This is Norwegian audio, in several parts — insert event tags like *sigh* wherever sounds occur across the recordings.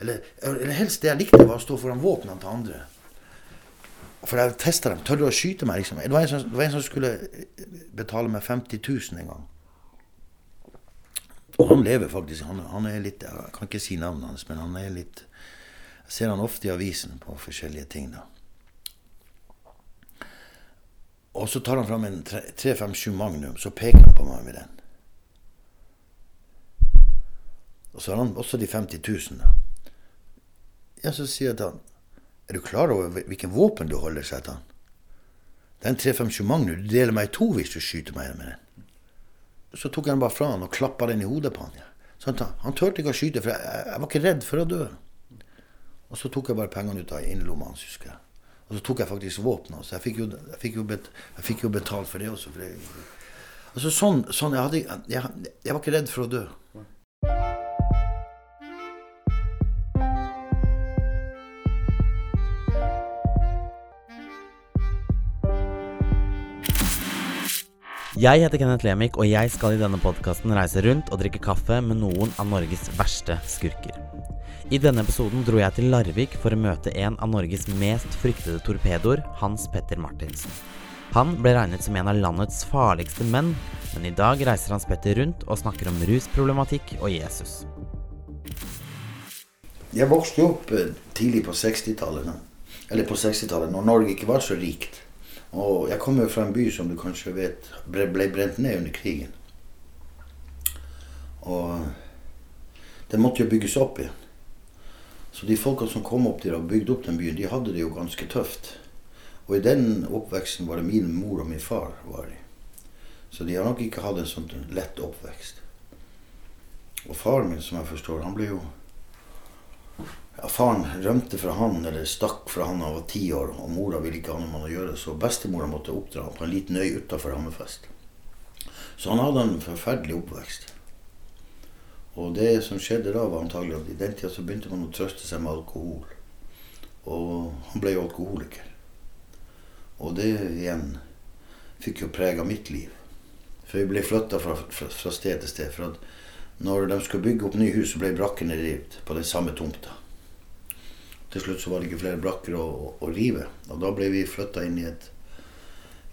Eller, eller helst det jeg likte, var å stå foran våpnene til andre. For jeg testa dem. Tør du å skyte meg? liksom? Det var, som, det var en som skulle betale meg 50 000 en gang. Og han lever faktisk. Han, han, er litt Jeg kan ikke si navnet hans, men han er litt Jeg ser han ofte i avisen på forskjellige ting. da. Og så tar han fram en 357 Magnum, så peker han på meg med den. Og så har han også de 50 000, da. Ja, så sier jeg til han Er du klar over hvilken våpen du holder, sier han. Den 357 Magnum, du deler meg i to hvis du skyter meg med den. Så tok jeg den bare fra han og klappa den i hodet på han. Ja. Så han, turte ikke å skyte, for jeg, jeg, var ikke redd for å dø. Og så tok jeg bare pengene ut av innerlomma hans, husker jeg. Og så tok jeg faktisk våpenet. Så jeg fikk jo, jeg fikk jo, bet, jeg fikk jo betalt for det også. For det. Altså sånn, sånn jeg, hadde, jeg, jeg var ikke redd for å dø. Jeg heter Kenneth Lemik, og jeg skal i denne podkasten reise rundt og drikke kaffe med noen av Norges verste skurker. I denne episoden dro jeg til Larvik for å møte en av Norges mest fryktede torpedoer, Hans Petter Martinsen. Han ble regnet som en av landets farligste menn, men i dag reiser Hans Petter rundt og snakker om rusproblematikk og Jesus. Jeg vokste opp eh, tidlig på 60-tallet, eller på 60-tallet, når Norge ikke var så rikt. Og jeg kommer fra en by som du kanskje vet ble, ble brent ned under krigen. Og den måtte jo bygges opp igjen. Så de folka som kom opp der og bygde opp den byen, de hadde det jo ganske tøft. Og i den oppveksten var det min mor og min far. var i. Så de har nok ikke hatt en sånn lett oppvekst. Og faren min, som jeg forstår, han ble jo ja, Faren rømte fra han, eller stakk fra han da han var ti år, og mora ville ikke ha noe med å gjøre, så bestemora måtte oppdra ham på en liten øy utafor Hammerfest. Så han hadde en forferdelig oppvekst. Og det som skjedde da, var antagelig at i den tida så begynte man å trøste seg med alkohol. Og han ble jo alkoholiker. Og det igjen fikk jo prega mitt liv. For vi ble flytta fra, fra, fra, sted til sted. For at når de skulle bygge opp nye hus, så ble brakkene revet på den samme tomta. Til slutt så var det ikke flere brakker å, å, rive. Og da ble vi flytta inn i, et,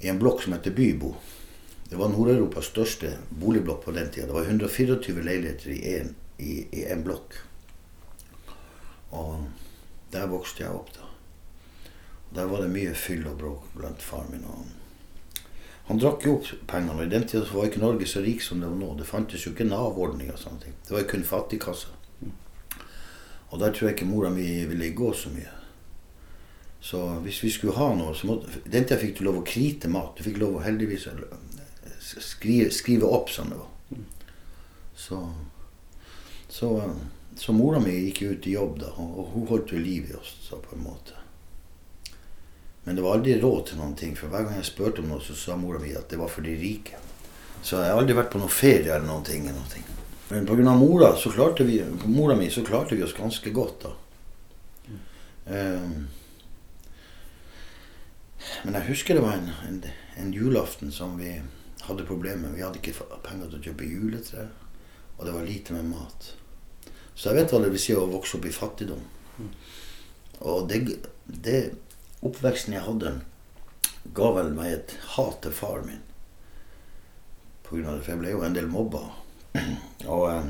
i, en blokk som heter Bybo. Det var Nord-Europas største boligblokk på den tida. Det var 124 leiligheter i en, i, i en blokk. Og der vokste jeg opp, da. Og der var det mye fyll og bråk blant faren min. Og han drakk jo opp pengene. Og i den tida var ikke Norge så rik som det var nå. Det fantes jo ikke Nav-ordning og sånne ting. Det var jo kun fattigkassa. Og der tror jeg ikke mora mi ville gå så mye. Så hvis vi skulle ha noe, så måtte Den tida fikk du lov å krite mat. Du fikk lov å heldigvis skrive, skrive opp sånn det var. Så, så, så mora mi gikk ut i jobb, da, og hun holdt jo liv i oss så på en måte. Men det var aldri råd til noen ting, for hver gang jeg spurte om noe, så sa mora mi at det var for de rike. Så jeg har aldri vært på noen ferie eller noen ting. Eller noen ting. Men pga. mora så klarte vi, mora mi så klarte vi oss ganske godt. da. Um, men jeg husker det var en, en, en, julaften som vi hadde problemer med. Vi hadde ikke penger til å kjøpe juletre, og det var lite med mat. Så jeg vet hva det vil si å vokse opp i fattigdom. Og det, det oppveksten jeg hadde, ga vel meg et hat til faren min. På grunn av det, for jeg ble jo en del mobba. *clears throat* Og eh,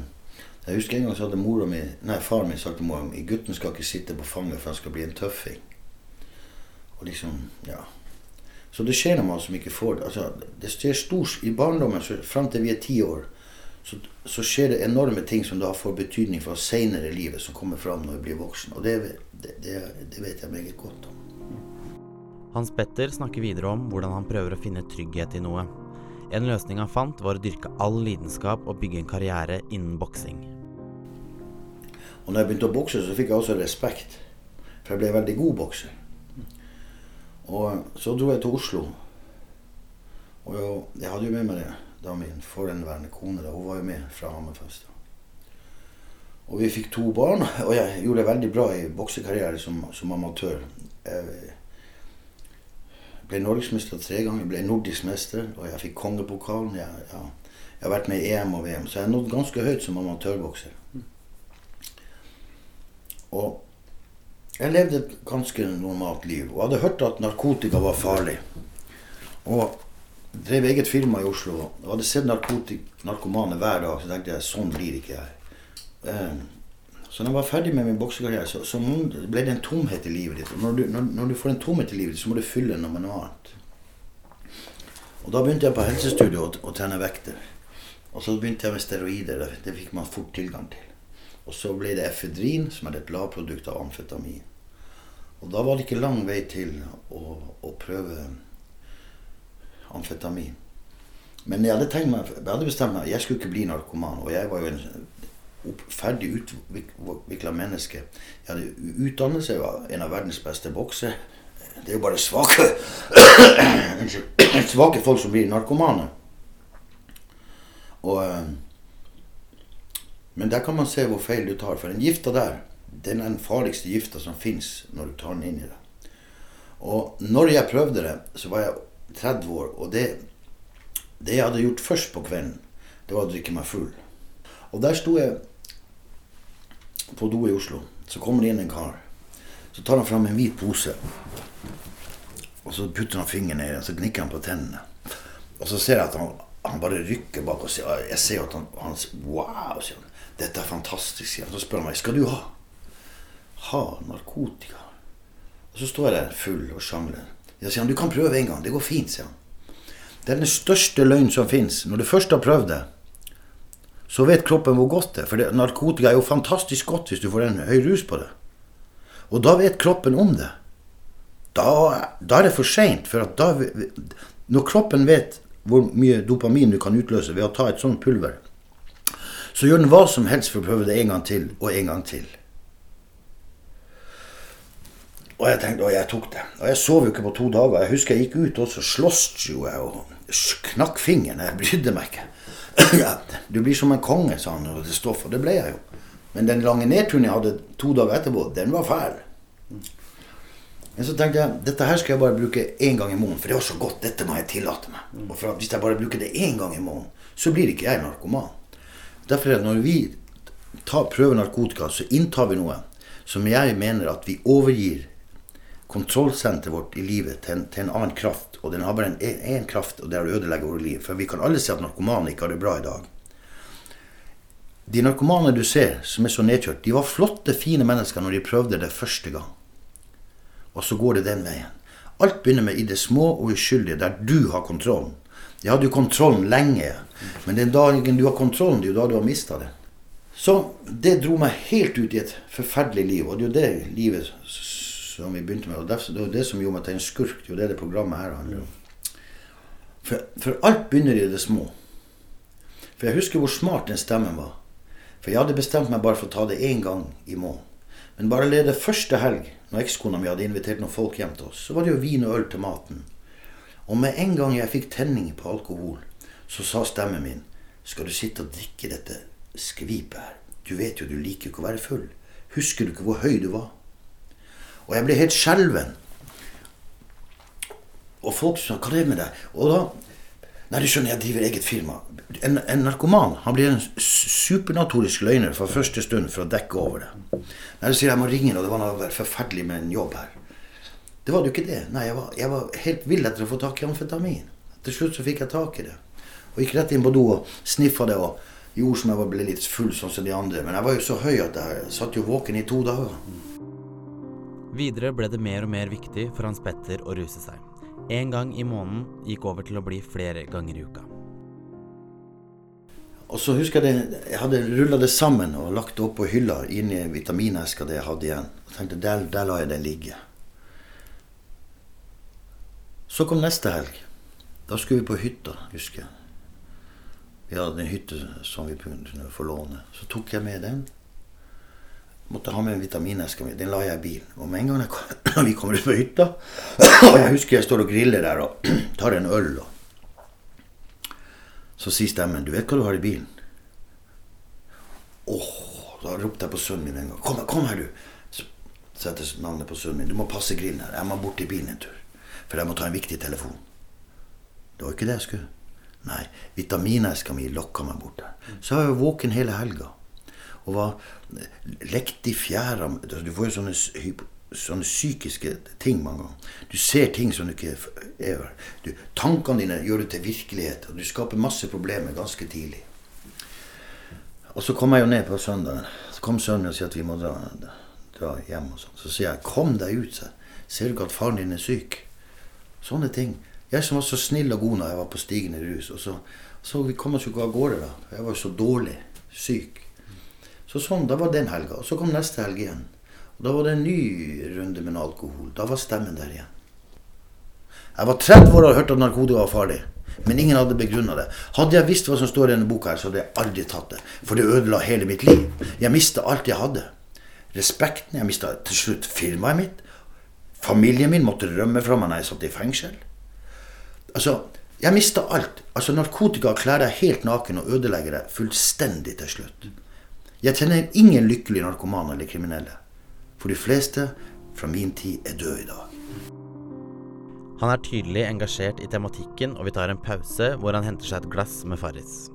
jeg husker en gang så hadde mora mi, nei, faren min sagt til mora mi gutten skal ikke sitte på fanget, for han skal bli en tøffing. Og liksom, ja. Så det skjer noe som ikke får altså, det. skjer stort I barndommen, fram til vi er ti år, så, så, skjer det enorme ting som da får betydning for seinere i livet, som kommer fram når vi blir voksen. Og det, det, det, det vet jeg meget godt om. Hans Petter snakker videre om hvordan han prøver å finne trygghet i noe. En løsning han fant, var å dyrke all lidenskap og bygge en karriere innen boksing. Og når jeg begynte å bokse, så fikk jeg også respekt. For jeg ble veldig god bokser. Og så dro jeg til Oslo. Og jeg hadde jo med meg det, da min forhenværende kone. Da. Hun var jo med fra Hammerfest. Og vi fikk to barn, og jeg gjorde det veldig bra i boksekarriere som, som amatør. Jeg, ble norgesmester tre ganger, ble nordisk mester, og jeg fikk kongepokalen. Jeg, jeg, jeg, har vært med i EM og VM, så jeg har nådd ganske høyt som amatørbokser. Og jeg levde et ganske normalt liv og hadde hørt at narkotika var farlig. Og drev eget firma i Oslo og hadde sett narkomane hver dag. Så tenkte jeg sånn blir ikke jeg. Så når jeg var ferdig med min boksekarriere, så, så, ble det en tomhet i livet ditt. Og når du, når, når du får en tomhet i livet ditt, så må du fylle den med noe annet. Og da begynte jeg på helsestudio å, å trene vekter. Og så begynte jeg med steroider. Det fikk man fort tilgang til. Og så ble det efedrin, som er et lavprodukt av amfetamin. Og da var det ikke lang vei til å, å prøve amfetamin. Men jeg hadde, meg, jeg hadde bestemt meg jeg skulle ikke bli narkoman. Og jeg var jo en ferdig utvikla menneske. Jeg hadde utdannelse, var en av verdens beste bokser. Det er jo bare svake *coughs* *coughs* svake folk som blir narkomane. Og eh, men der kan man se hvor feil du tar. For den gifta der, den er den farligste gifta som fins når du tar den inn i deg. Og når jeg prøvde det, så var jeg 30 år. Og det, det jeg hadde gjort først på kvelden, det var å drikke meg full. Og der sto jeg på do i Oslo. Så kommer det inn en kar. Så tar han fram en hvit pose. Og så putter han fingeren ned i den, så gnikker han på tennene. Og så ser jeg at han, han bare rykker bak og sier Jeg ser at han, han Wow! sier han. 'Dette er fantastisk', sier han. Så spør han meg 'Skal du ha?' Ha narkotika. Og så står jeg der full og sjangler. Jeg sier han. 'Du kan prøve en gang. Det går fint', sier han. Det er den største løgn som fins. Når du først har prøvd det, så vet kroppen hvor godt det er. For det, narkotika er jo fantastisk godt hvis du får en høy rus på det. Og da vet kroppen om det. Da, da er det for seint. For da, når kroppen vet hvor mye dopamin du kan utløse ved å ta et sånt pulver, så gjør den hva som helst for å prøve det en gang til og en gang til. Og jeg tenkte, og jeg tok det. Og jeg sov jo ikke på to dager. Jeg husker jeg gikk ut, og så sloss jo jeg og knakk fingeren. Jeg brydde meg ikke. Du blir som en konge, sa han, og det og det ble jeg jo. Men den lange nedturen jeg hadde to dager etterpå, den var fæl. Men så tenkte jeg dette her skal jeg bare bruke én gang i måneden, for det var så godt. Dette må jeg tillate meg. Og for hvis jeg bare bruker det én gang i måneden, så blir ikke jeg narkoman. Derfor er det når vi tar, prøver narkotika, så inntar vi noe som jeg mener at vi overgir kontrollsenteret vårt i livet til en, til en, annen kraft. Og den har bare én kraft, og det er å ødelegge vårt liv. For vi kan alle se at narkomane ikke har det bra i dag. De narkomane du ser, som er så nedkjørt, de var flotte, fine mennesker når de prøvde det første gang. Og så går det den veien. Alt begynner med i det små og uskyldige, der du har kontrollen. Jeg hadde jo kontrollen lenge. Men den dagen du har kontrollen, det er jo da du har mista det. Så det dro meg helt ut i et forferdelig liv. Og det er jo det livet som vi begynte med. Og derfor, det jo det som gjorde meg til en skurk. Det er det det programmet her handler om. For, for, alt begynner i det små. For jeg husker hvor smart den stemmen var. For jeg hadde bestemt meg bare for å ta det én gang i måneden. Men bare lede første helg, når ekskona mi hadde invitert noen folk hjem til oss, så var det jo vin og øl til maten. Og med en gang jeg fikk tenning på alkohol, så sa stemmen min Skal du sitte og drikke dette skvipet her? Du vet jo du liker ikke å være full. Husker du ikke hvor høy du var? Og jeg ble helt skjelven. Og folk sa 'Hva er det med deg?' Og da Nei, du skjønner, jeg driver eget firma. En, en narkoman han blir en supernatorisk løgner fra første stund for å dekke over det. Nei, du sier jeg må ringe, og det var noe forferdelig med en jobb her. Det var jo ikke det. Nei, jeg var, jeg var helt vill etter å få tak i amfetamin. Til slutt så fikk jeg tak i det. Og gikk rett inn på do og sniffa det og gjorde som jeg ble litt full sånn som de andre. Men jeg var jo så høy at jeg satt jo våken i to dager. Videre ble det mer og mer viktig for Hans Petter å ruse seg. En gang i måneden gikk over til å bli flere ganger i uka. Og så husker jeg det, jeg hadde rulla det sammen og lagt det opp på hylla inni vitamineska det jeg hadde igjen. Og tenkte der, der la jeg det ligge. Så kom neste helg. Da skulle vi på hytta, husker jeg. Vi hadde en hytte som vi kunne få låne. Så tok jeg med den. Måtte ha med en vitamineske. Den la jeg i bilen. Og med en gang kom, *clears throat* vi kommer ut på hytta *clears throat* Og jeg husker jeg står og griller der og *clears throat* tar en øl. Og så sier stemmen 'Du vet hva du har i bilen?' Åh, Da ropte jeg på sønnen min en gang. 'Kom, kom her, du.' Så setter navnet på sønnen min. 'Du må passe grillen her. Jeg må bort i bilen en tur.' For jeg må ta en viktig telefon. Det var ikke det jeg skulle. Nei, vitamineska mi lokka meg bort der. Så jeg var våken hele helga. Og var lekt i fjæra. Du får jo sånne, sånne, psykiske ting mange ganger. Du ser ting som du ikke er du, Tankene dine gjør det til virkelighet, og du skaper masse problemer ganske tidlig. Og så kom jeg jo ned på søndagen. Så kom sønnen og sier at vi må dra, dra hjem. og sånn. Så sier jeg 'kom deg ut', så. Ser du ikke at faren din er syk? Sånne ting. Jeg som var så snill og god når jeg var på stigende rus. Og så, så vi kom oss jo ikke av gårde da. Jeg var jo så dårlig syk. Så sånn, Da var den helga. Så kom neste helg igjen. Og Da var det en ny runde med alkohol. Da var stemmen der igjen. Jeg var 30 år og hørt at narkotika var farlig. Men ingen hadde begrunna det. Hadde jeg visst hva som står i denne boka, her, så hadde jeg aldri tatt det. For det ødela hele mitt liv. Jeg mista alt jeg hadde. Respekten. Jeg mista til slutt firmaet mitt. Familien min måtte rømme fra meg når jeg satt i fengsel. Altså, jeg mista alt. Altså, Narkotika kler deg helt naken og ødelegger deg fullstendig til slutt. Jeg kjenner ingen lykkelige narkomane eller kriminelle. For de fleste fra min tid er døde i dag. Han er tydelig engasjert i tematikken, og vi tar en pause hvor han henter seg et glass med Farris.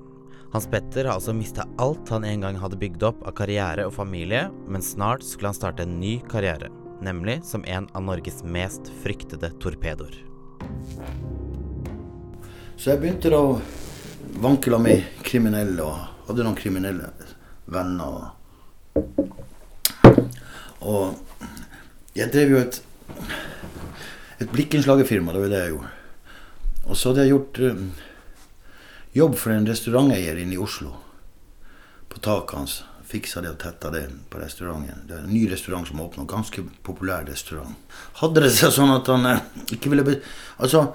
Hans Petter har altså mista alt han en gang hadde bygd opp av karriere og familie, men snart skulle han starte en ny karriere, nemlig som en av Norges mest fryktede torpedoer. Så jeg begynte da å vanke med kriminelle, og hadde noen kriminelle venner. Og jeg drev jo et et blikkinnslagerfirma. Det var det jeg gjorde. Og så hadde jeg gjort um, jobb for en restauranteier inne i Oslo. På taket hans. Fiksa det og tetta det på restauranten. Det er en ny restaurant som åpna. Ganske populær restaurant. Hadde det seg sånn at han eh, ikke ville be... Altså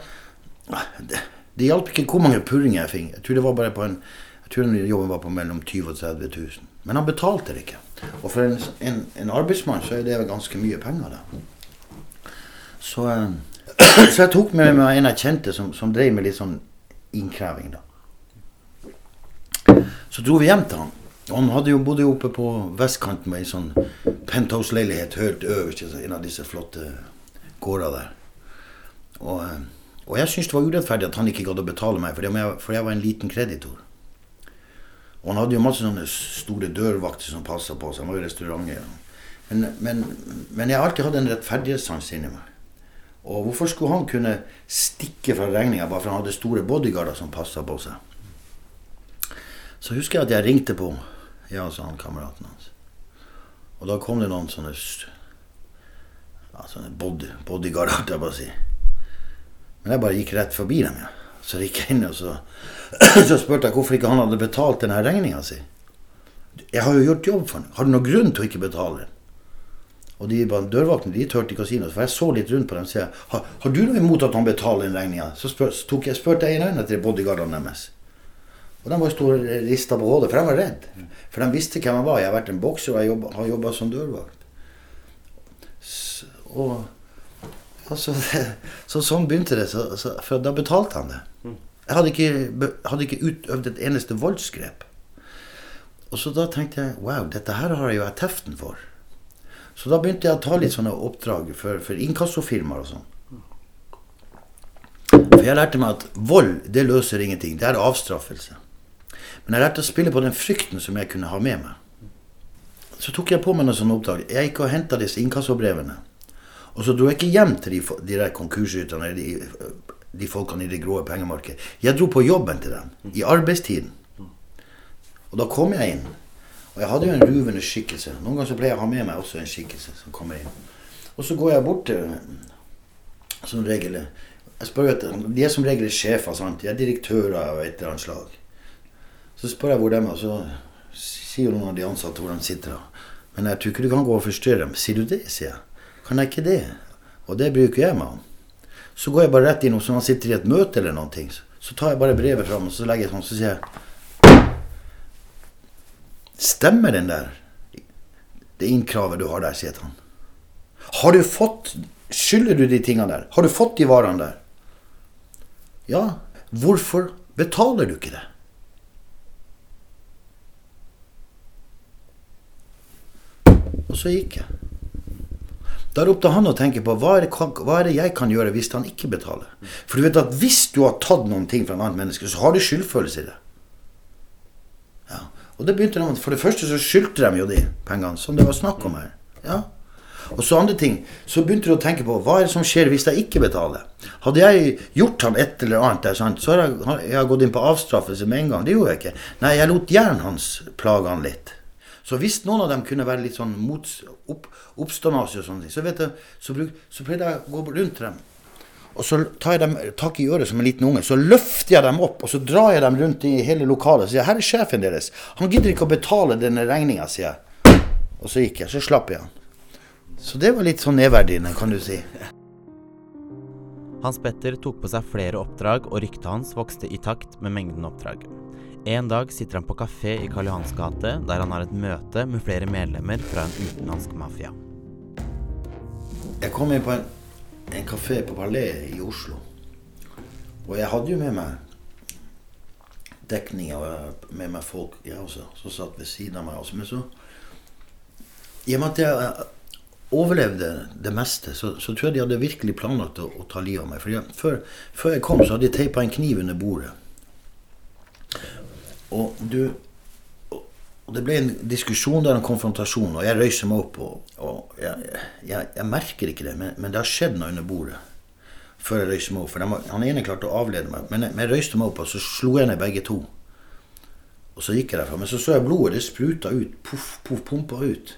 det, det hjalp ikke hvor mange purringer jeg fikk. Jeg tror det var bare på en jeg tror jobben var på mellom 20 og 30 000. Men han betalte det ikke. Og for en, en, en arbeidsmann så er det ganske mye penger. da. Så, eh, så, jeg tok med meg en jeg kjente som, som drev med litt sånn innkreving. da. Så dro vi hjem til han. Han hadde jo bodde oppe på vestkanten med ei sånn penthouse-leilighet helt øverst i en av disse flotte gårder der. Og, eh, og jeg syntes det var urettferdig at han ikke gadd å betale meg, for jeg, for jeg var en liten kreditor. Og han hadde jo masse sånne store dørvakter som passa på oss. Han var jo restauranteier. Men, men, men, jeg har alltid hatt en rettferdighetssans inni meg. Og hvorfor skulle han kunne stikke fra regninga bare for han hadde store bodyguarder som passa på seg? Så husker jeg at jeg ringte på ja, sa han kameraten hans. Og da kom det noen sånne, ja, sånne body, bodyguarder, holdt jeg på å si. Men jeg bare gikk rett forbi dem. Ja. Så gikk jeg inn og så, *clears throat* så spurte jeg hvorfor ikke han hadde betalt denne regninga si. Jeg har jo gjort jobb for ham. Har du noen grunn til å ikke betale den? Og de dørvaktene de turte ikke å si noe. For jeg så litt rundt på dem og sa har, har du noe imot at han betaler den regninga? Så spør, jeg, spurte jeg en etter bodyguardene deres. Og de var stå rista på hodet, for de var redd. For de visste hvem jeg var. Jeg har vært en bokser og jeg jobbet, har jobba som dørvakt. Så, og altså, *laughs* så sånn begynte det. Så, så, for da betalte han det. Jeg hadde ikke, hadde ikke utøvd et eneste voldsgrep. Og så da tenkte jeg wow, dette her har jeg jo jeg teften for. Så da begynte jeg å ta litt sånne oppdrag for, for inkassofirmaer og sånn. For jeg lærte meg at vold, det løser ingenting. Det er avstraffelse. Men jeg lærte å spille på den frykten som jeg kunne ha med meg. Så tok jeg på meg noen sånne oppdrag. Jeg gikk og henta disse inkassobrevene. Og så dro jeg ikke hjem til de, de der konkursrytterne, de, de folkene i det grå pengemarkedet. Jeg dro på jobben til dem. I arbeidstiden. Og da kom jeg inn. Og jeg hadde jo en ruvende skikkelse. Noen ganger så pleier jeg å ha med meg også en skikkelse som kommer inn. Og så går jeg bort til som regel jeg spør at, De er som regel sjefer. sant? De er direktører av et eller annet slag. Så spør jeg hvor de er, og så sier noen av de ansatte hvor de sitter. Men jeg tror ikke du kan gå og forstyrre dem. Sier du det, sier jeg. Kan jeg ikke det? Og det bruker jeg meg om. Så går jeg bare rett inn, og så han sitter i et møte eller noe, så tar jeg bare brevet fram og så legger jeg sånn, så sier jeg Stemmer den der? Det innkravet du har der, sier han. Har du fått Skylder du de tingene der? Har du fått de varene der? Ja, hvorfor betaler du ikke det? Og så gikk jeg. Da ropte han og tenkte på hva er, det, hva er, det, jeg kan gjøre hvis han ikke betaler. For du vet at hvis du har tatt noen ting fra en annet menneske, så har du skyldfølelse i det. Ja. Og det begynte de, For det første så skyldte de jo de pengene, som det var snakk om her. Ja. Og så andre ting, så begynte du å tenke på hva er det som skjer hvis jeg ikke betaler. Hadde jeg gjort han et eller annet sant, så har jeg, jeg gått inn på avstraffelse med en gang. Det gjorde jeg ikke. Nei, jeg lot hjernen hans plage han litt. Så hvis noen av dem kunne være litt sånn mot, opp, oppstandasje og sånne så, jeg, så, så pleide jeg å gå rundt dem. Og så tar jeg dem tak i øret som en liten unge. Så løfter jeg dem opp, og så drar jeg dem rundt i hele lokalet. Og sier 'Her er sjefen deres'. Han gidder ikke å betale denne regninga, sier jeg. Og så gikk jeg. Så slapp jeg han. Så det var litt sånn nedverdigende, kan du si. Hans Petter tok på seg flere oppdrag, og ryktet hans vokste i takt med mengden oppdrag. En dag sitter han på kafé i Karl Johans gate, der han har et møte med flere medlemmer fra en utenlandsk mafia. Jeg kom inn på en, en kafé på Palais i Oslo. Og jeg hadde jo med meg dekning og med meg folk, jeg også, som satt ved siden av meg. Også. Men så I og med at jeg overlevde det meste, så, så tror jeg de hadde virkelig planlagt å, å ta livet av meg. For før, før, jeg kom, så hadde de teipa en kniv under bordet. Og du og det ble en diskusjon der, en konfrontasjon, og jeg røyser meg opp. Og, og jeg, jeg, jeg, merker ikke det, men, men, det har skjedd noe under bordet før jeg røyser meg opp. For de, han ene klarte å avlede meg, men jeg, men jeg røyste meg opp, og så slo jeg ned begge to. Og så gikk jeg derfra. Men så så jeg blodet. Det spruta ut. Poff, poff, pumpa ut.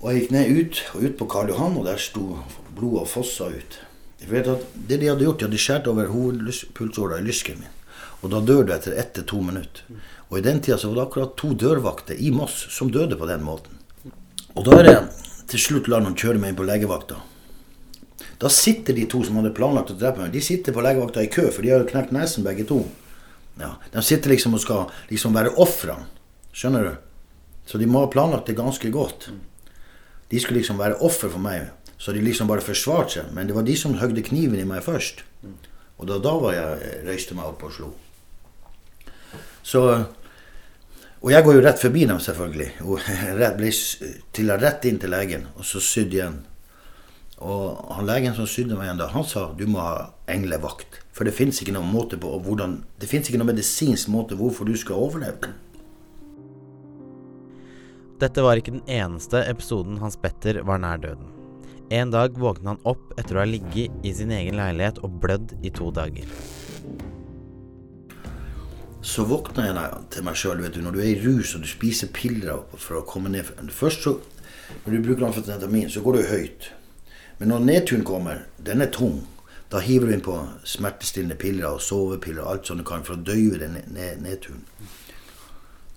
Og jeg gikk ned ut, og ut på Karl Johan, og der sto blodet og fossa ut. Jeg vet at Det de hadde gjort, de hadde skåret over hovedpulsåra i lysken min. Og da dør du etter ett til to minutter. Og i den tida så var det akkurat to dørvakter i Moss som døde på den måten. Og da er det til slutt lar noen kjøre meg inn på legevakta. Da sitter de to som hadde planlagt å drepe meg, de sitter på legevakta i kø, for de har jo knekt nesen begge to. Ja, De sitter liksom og skal liksom være ofrene. Skjønner du? Så de må ha planlagt det ganske godt. De skulle liksom være offer for meg, så de liksom bare forsvarte seg. Men det var de som høgde kniven i meg først. Og da, da var jeg røyste meg opp og slo. Så Og jeg går jo rett forbi dem, selvfølgelig. Og *laughs* jeg ble rett inn til legen, og så sydd igjen. Og han legen som sydde meg igjen da, han sa du må ha englevakt. For det fins ikke noen måte på hvordan Det fins ikke noen medisinsk måte hvorfor du skal overleve. Dette var ikke den eneste episoden Hans Petter var nær døden. En dag våknet han opp etter å ha ligget i sin egen leilighet og blødd i to dager. Så våkna jeg til meg sjøl. Når du er i rus og du spiser piller for å komme ned Først så, Når du bruker amfetamin, så går du høyt. Men når nedturen kommer, den er tung. Da hiver du inn på smertestillende piller og sovepiller og alt som du kan for å døyve den nedturen.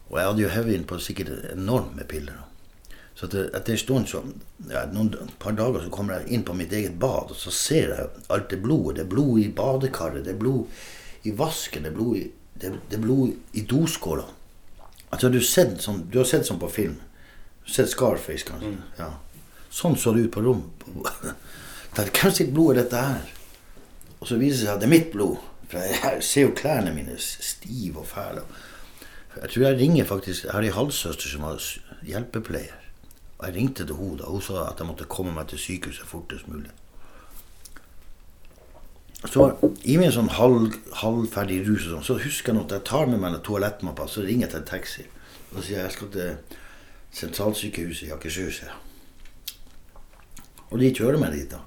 Og jeg hadde jo hevet inn på sikkert enorme piller. Så etter en stund, så, ja, noen par dager, så kommer jeg inn på mitt eget bad, og så ser jeg alt det blodet. Det er blod i badekaret, det er blod i vasken, det er blod i, det, det er blod i doskåla. Altså, du, sett sånn, du har sett sånn på film. Du har sett Scarface, kanskje. Mm. Ja. Sånn så det ut på rom. *laughs* Hvem sitt blod er dette her? Og så viser det seg at det er mitt blod. For jeg ser jo klærne mine stive og fæle. Jeg tror jeg ringer faktisk Jeg har ei halvsøster som var hjelpepleier. Og jeg ringte til henne da. Hun sa at jeg måtte komme meg til sykehuset fortest mulig. Så i min sånn halv, halvferdig rus og sånn, så husker jeg at jeg tar med meg en toalettmappa, så ringer jeg til en taxi. Og sier jeg skal til sentralsykehuset i Akershus. Og de kjører meg dit, da.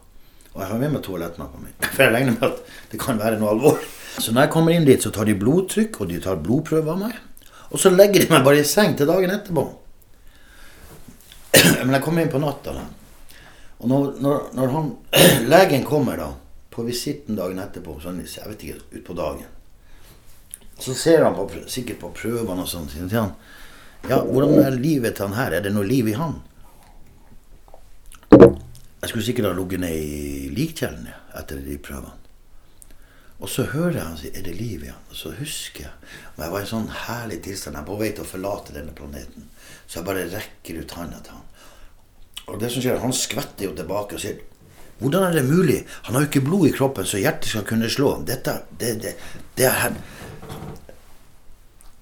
Og jeg har med meg toalettmappa mi. *laughs* For jeg regner med at det kan være noe alvor. Så når jeg kommer inn dit, så tar de blodtrykk, og de tar blodprøver av meg. Og så legger de meg bare i seng til dagen etterpå. *clears throat* Men jeg kommer inn på natta. Og når, når, når han, *clears throat* legen kommer da, på visitten dagen etterpå, sånn, jeg vet ikke, utpå dagen, så ser han på, sikkert på prøvene og sånn. Sier han ja, hvordan er livet til han her? Er det noe liv i han? Jeg skulle sikkert ha ligget ned i likkjelen etter de prøvene. Og så hører jeg han si 'Er det liv han?' Og så husker jeg Og jeg var i en sånn herlig tilstand. Jeg er på vei til å forlate denne planeten. Så jeg bare rekker ut handa til han. Og det som skjer, han skvetter jo tilbake og sier 'Hvordan er det mulig? Han har jo ikke blod i kroppen, så hjertet skal kunne slå.' Dette, det, det, det er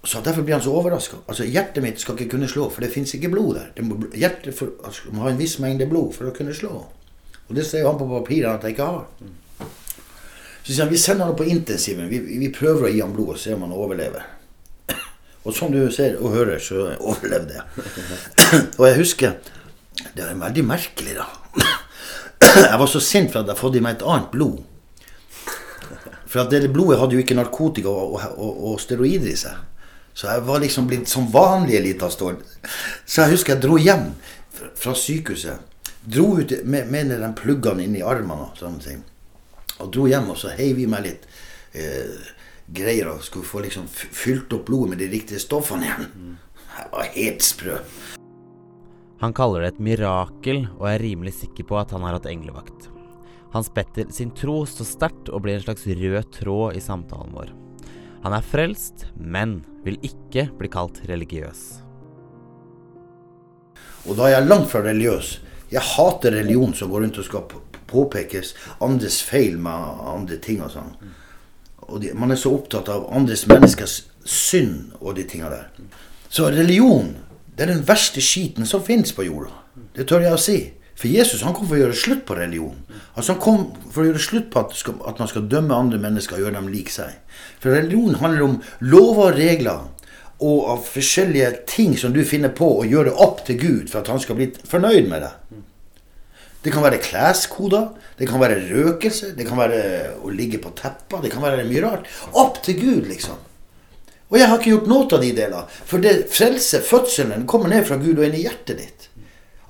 så Derfor blir han så overraska. Altså, hjertet mitt skal ikke kunne slå, for det fins ikke blod der. Det må, hjertet for, altså, må ha en viss mengde blod for å kunne slå. Og det ser jo han på papiret at jeg ikke har. Så sier han vi sender han på intensiven. Vi, vi, prøver å gi han blod og se om han overlever. *clears throat* Og som du ser og hører, så overlevde jeg. *clears throat* og jeg husker Det er veldig merkelig, da. *clears throat* jeg var så sint for at jeg hadde i meg et annet blod. For at det blodet hadde jo ikke narkotika og, og, og steroider i seg. Så jeg var liksom blitt som vanlig elitastål. Så jeg husker jeg dro hjem fra sykehuset. Dro ut med, med de pluggene inn i armene og sånne ting. Og dro hjem, og så heiv vi meg litt eh, greier og skulle få liksom fylt opp blodet med de riktige stoffene igjen. Jeg var helt sprø. Han kaller det et mirakel, og er rimelig sikker på at han har hatt englevakt. Hans Petter sin tro står sterkt og blir en slags rød tråd i samtalen vår. Han er frelst, men vil ikke bli kalt religiøs. Og da er jeg langt fra religiøs. Jeg hater religion som går rundt og skal påpekes andres feil med andre ting og sånn. Og de, man er så opptatt av andres menneskers synd og de tinga der. Så religion, det er den verste skiten som finnes på jorda. Det tør jeg å si. For Jesus han kom for å gjøre slutt på religion. Altså Han kom for å gjøre slutt på at, at man skal dømme andre mennesker og gjøre dem lik seg. For religion handler om lover og regler og av forskjellige ting som du finner på å gjøre opp til Gud for at han skal bli fornøyd med deg. Det kan være kleskoder, det kan være røkelse, det kan være å ligge på tepper, det kan være mye rart. Opp til Gud, liksom. Og jeg har ikke gjort noe av de deler. For det frelse, fødselen, kommer ned fra Gud og inn i hjertet ditt.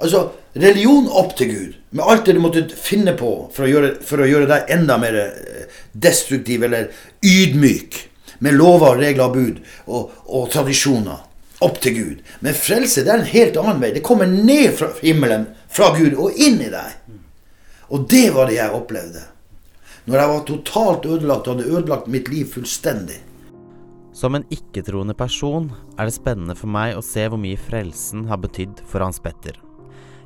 Altså, religion opp til Gud, med alt det du måtte finne på for å gjøre, for å gjøre deg enda mer eh, destruktiv eller ydmyk, med lover, regler og bud og, og tradisjoner, opp til Gud. Men frelse det er en helt annen vei. Det kommer ned fra himmelen, fra Gud, og inn i deg. Og det var det jeg opplevde. Når jeg var totalt ødelagt og hadde ødelagt mitt liv fullstendig. Som en ikke-troende person er det spennende for meg å se hvor mye frelsen har betydd for Hans Petter.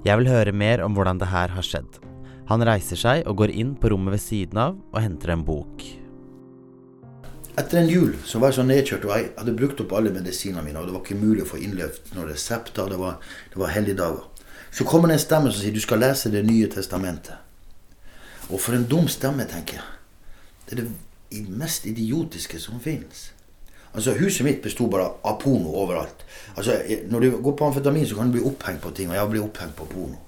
Jeg vil høre mer om hvordan det her har skjedd. Han reiser seg og går inn på rommet ved siden av og henter en bok. Etter en jul så var jeg så nedkjørt, og jeg hadde brukt opp alle medisinene mine. Og det var ikke mulig å få innløft noen resepter. Det var, det var helligdager. Så kommer det en stemme som sier du skal lese Det nye testamentet. Og for en dum stemme, tenker jeg. Det er det mest idiotiske som fins. Altså, Huset mitt besto bare av porno overalt. Altså, Når du går på amfetamin, så kan du bli opphengt på ting. Og jeg blir opphengt på porno.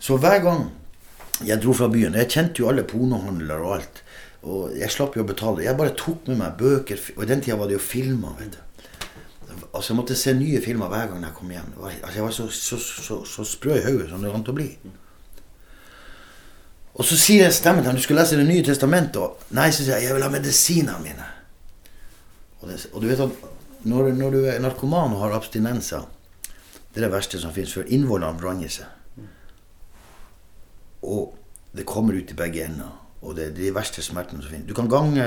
Så hver gang jeg dro fra byen Jeg kjente jo alle pornohandlere og alt. Og jeg slapp jo å betale. Jeg bare tok med meg bøker. Og i den tida var det jo filmer. vet du. Altså, Jeg måtte se nye filmer hver gang jeg kom hjem. Altså, Jeg var så, så, så, så sprø i hodet som det vant til å bli. Og så sier jeg stemmen til ham du skulle lese Det nye testamentet. Og nei, så sier jeg jeg vil ha medisinene mine. Og, det, og, du vet at når, når, du er narkoman og har abstinenser, det er det verste som fins, for innvollene vranger seg. Og det kommer ut i begge ender. Og det er de verste smertene som finnes. Du kan gange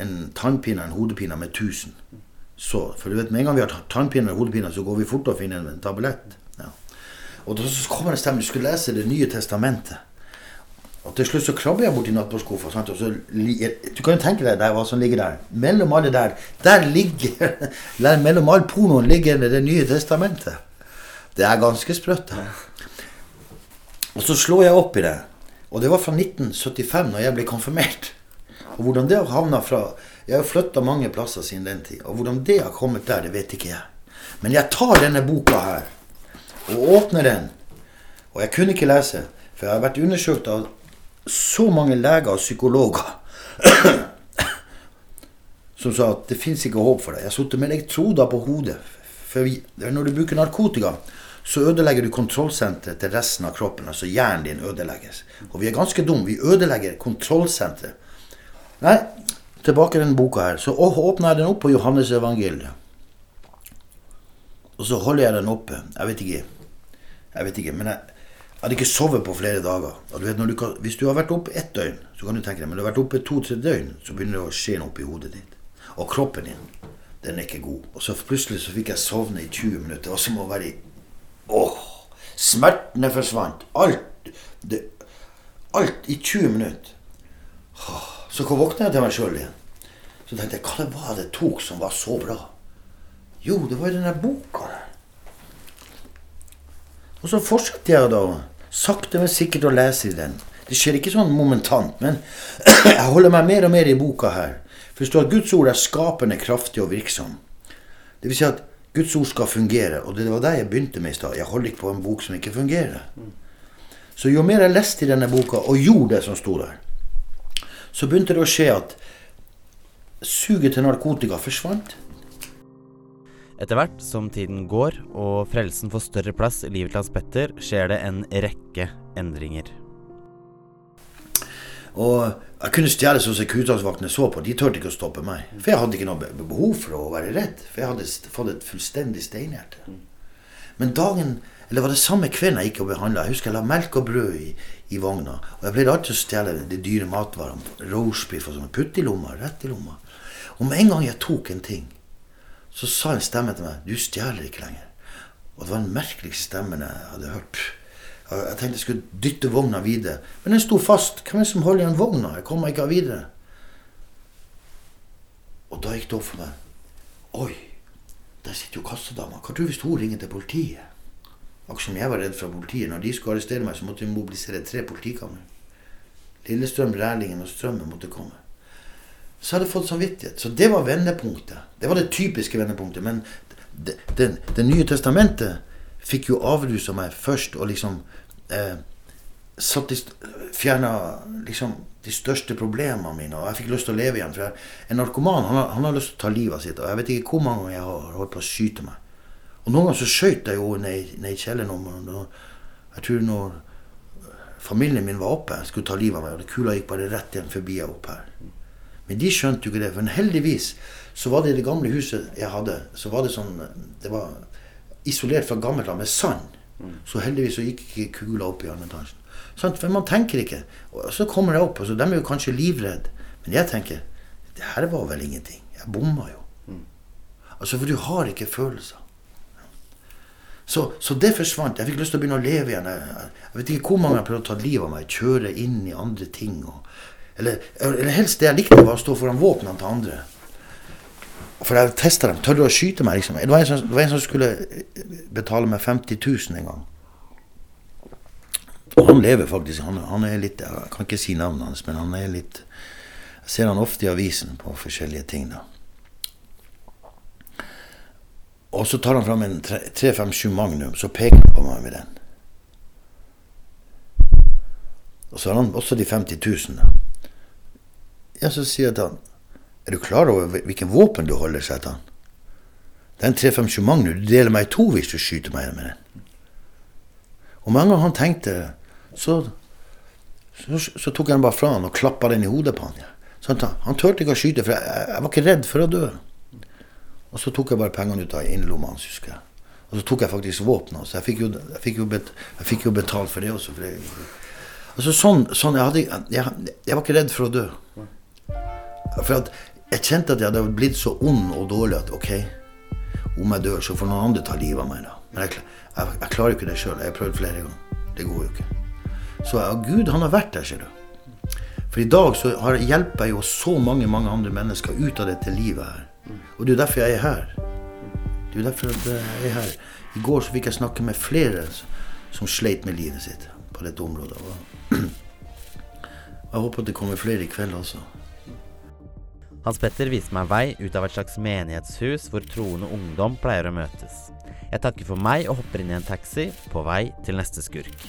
en tannpine og en hodepine med 1000. Så, for du vet, Med en gang vi har tannpine og hodepine, så går vi fort og finner en tablett. Ja. Og så kommer det stemme du skulle lese Det nye testamentet. Og til slutt så krabber jeg borti nattbordskuffa. Du kan jo tenke deg hva som ligger der. Mellom alle der Der ligger *laughs* Mellom all pornoen ligger Det nye testamentet. Det er ganske sprøtt. Og så slår jeg opp i det. Og det var fra 1975, når jeg ble konfirmert. Og hvordan det har havna fra Jeg har flytta mange plasser siden den tid. Og hvordan det har kommet der, det vet ikke jeg. Men jeg tar denne boka her og åpner den. Og jeg kunne ikke lese, for jeg har vært undersøkt av så mange leger og psykologer *coughs* som sa at det fins ikke håp for deg. Jeg har sittet med elektroder på hodet. For når du bruker narkotika, så ødelegger du kontrollsenteret til resten av kroppen. Altså hjernen din ødelegges. Og vi er ganske dumme. Vi ødelegger kontrollsenteret. Nei, tilbake til denne boka her. Så åpner jeg den opp på Johannes evangeliet. Og så holder jeg den oppe. Jeg vet ikke. Jeg vet ikke, men jeg, jeg hadde ikke sovet på flere dager. Du vet, du kan, hvis du har vært oppe ett døgn, så kan du tenke deg, men du har vært oppe to-tre døgn, så begynner det å skje noe oppi hodet ditt. Og kroppen din, den er ikke god. Og så plutselig så fikk jeg sovne i 20 minutter, og så må være i Åh! Smertene forsvant. Alt. Det, alt i 20 minutter. Så våkna jeg til meg sjøl igjen. Så tenkte jeg, hva det var det tok som var så bra? Jo, det var jo den der boka der. Og så fortsatte jeg da sakte, men sikkert å lese i den. Det skjer ikke sånn momentant, men *clears throat* jeg holder meg mer og mer i boka her. Forstå at Guds ord er skapende, kraftig og virksom. Det vil si at Guds ord skal fungere, og det var det jeg begynte med i stad. Jeg holder ikke på en bok som ikke fungerer. Så jo mer jeg leste i denne boka, og gjorde det som sto der, så begynte det å skje at suget til narkotika forsvant. Etter hvert som tiden går og frelsen får større plass i livet til Hans Petter, skjer det en rekke endringer. Og jeg kunne stjele som kutaksvaktene så på. De turte ikke å stoppe meg. For jeg hadde ikke noe behov for å være redd. For jeg hadde fått et fullstendig steinhjerte. Men dagen, eller var det samme kvelden jeg gikk og behandla Jeg husker jeg la melk og brød i, i vogna. Og jeg pleide alltid å stjele de dyre matvarene. Roastbiff og sånn. Putte i lomma, rett i lomma. Og med en gang jeg tok en ting, så sa en stemme til meg Du stjeler ikke lenger. Og det var den merkeligste stemmen jeg hadde hørt. Jeg tenkte jeg skulle dytte vogna videre. Men den sto fast. Hvem er det som holder igjen vogna? Jeg kom meg ikke videre. Og da gikk det opp for meg. Oi, der sitter jo kassadama. Hva tror du hvis hun ringer til politiet? Akkurat som jeg var redd for politiet. Når de skulle arrestere meg, så måtte vi mobilisere tre politikammer. Lillestrøm, Rælingen og Strømmen måtte komme. Så hadde jeg fått samvittighet. Så det var vendepunktet. Det var det typiske vendepunktet. Men det, det, det nye testamentet fikk jo avrusa meg først og liksom eh, satt i, fjerna liksom de største problemene mine. Og jeg fikk lyst til å leve igjen. For jeg, en narkoman han har, han har lyst til å ta livet sitt. Og jeg vet ikke hvor mange ganger jeg har holdt på å skyte meg. Og noen ganger så skøyt jeg jo ned, i kjelleren. når- Jeg tror når familien min var oppe, jeg skulle ta livet av meg, og kula gikk bare rett igjen forbi jeg opp her. Men de skjønte jo ikke det. For heldigvis så var det i det gamle huset jeg hadde, så var det sånn Det var isolert fra gammelt av med sand. Så heldigvis så gikk ikke kula opp i andre etasjen. Sånn, For man tenker ikke. Og så kommer jeg opp, og så de er jo kanskje livredde. Men jeg tenker det her var vel ingenting. Jeg bomma jo. Altså, for du har ikke følelser. Så, så det forsvant. Jeg fikk lyst til å begynne å leve igjen. Jeg, jeg vet ikke hvor mange har prøvd å ta livet av meg. Kjøre inn i andre ting. Og, eller, eller helst det jeg likte, var å stå foran våpnene til andre. For jeg testa dem. Tør du å skyte meg? liksom? Det var, som, det var en som skulle betale meg 50 000 en gang. Og han lever faktisk. Han, han er litt Jeg kan ikke si navnet hans, men han er litt Jeg ser han ofte i avisen på forskjellige ting. da. Og så tar han fram en 357 Magnum, så peker han på meg med den. Og så har han også de 50 000. da. Ja, så sier jeg til han Er du klar over hvilken våpen du holder, sier jeg til han. Den 357 Magnum, du deler meg i to hvis du skyter meg med den. Og mange ganger han tenkte, så, så, så tok jeg den bare fra han og klappa den i hodet på han. Ja. Så han, han turte ikke å skyte, for jeg, jeg var ikke redd for å dø. Og så tok jeg bare pengene ut av innerlomma hans, husker jeg. Og så tok jeg faktisk våpenet hans. Jeg fikk jo, jeg fikk jo, bet, jeg fikk jo betalt for det også. For det, altså sånn, sånn jeg, hadde, jeg, jeg var ikke redd for å dø. For at jeg kjente at jeg hadde blitt så ond og dårlig at ok, om jeg dør, så får noen andre ta livet av meg. da. Men jeg, jeg, jeg klarer jo ikke det sjøl. Jeg har prøvd flere ganger. Det går jo ikke. Så ja, Gud, han har vært der, ser du. For i dag så har, hjelper jeg jo så mange mange andre mennesker ut av dette livet her. Og det er jo derfor jeg er her. Det er jo derfor jeg er her. I går så fikk jeg snakke med flere som sleit med livet sitt på dette området. Og *clears throat* jeg håper at det kommer flere i kveld også. Hans Petter viste meg vei ut av et slags menighetshus hvor troende ungdom pleier å møtes. Jeg takker for meg og hopper inn i en taxi på vei til neste skurk.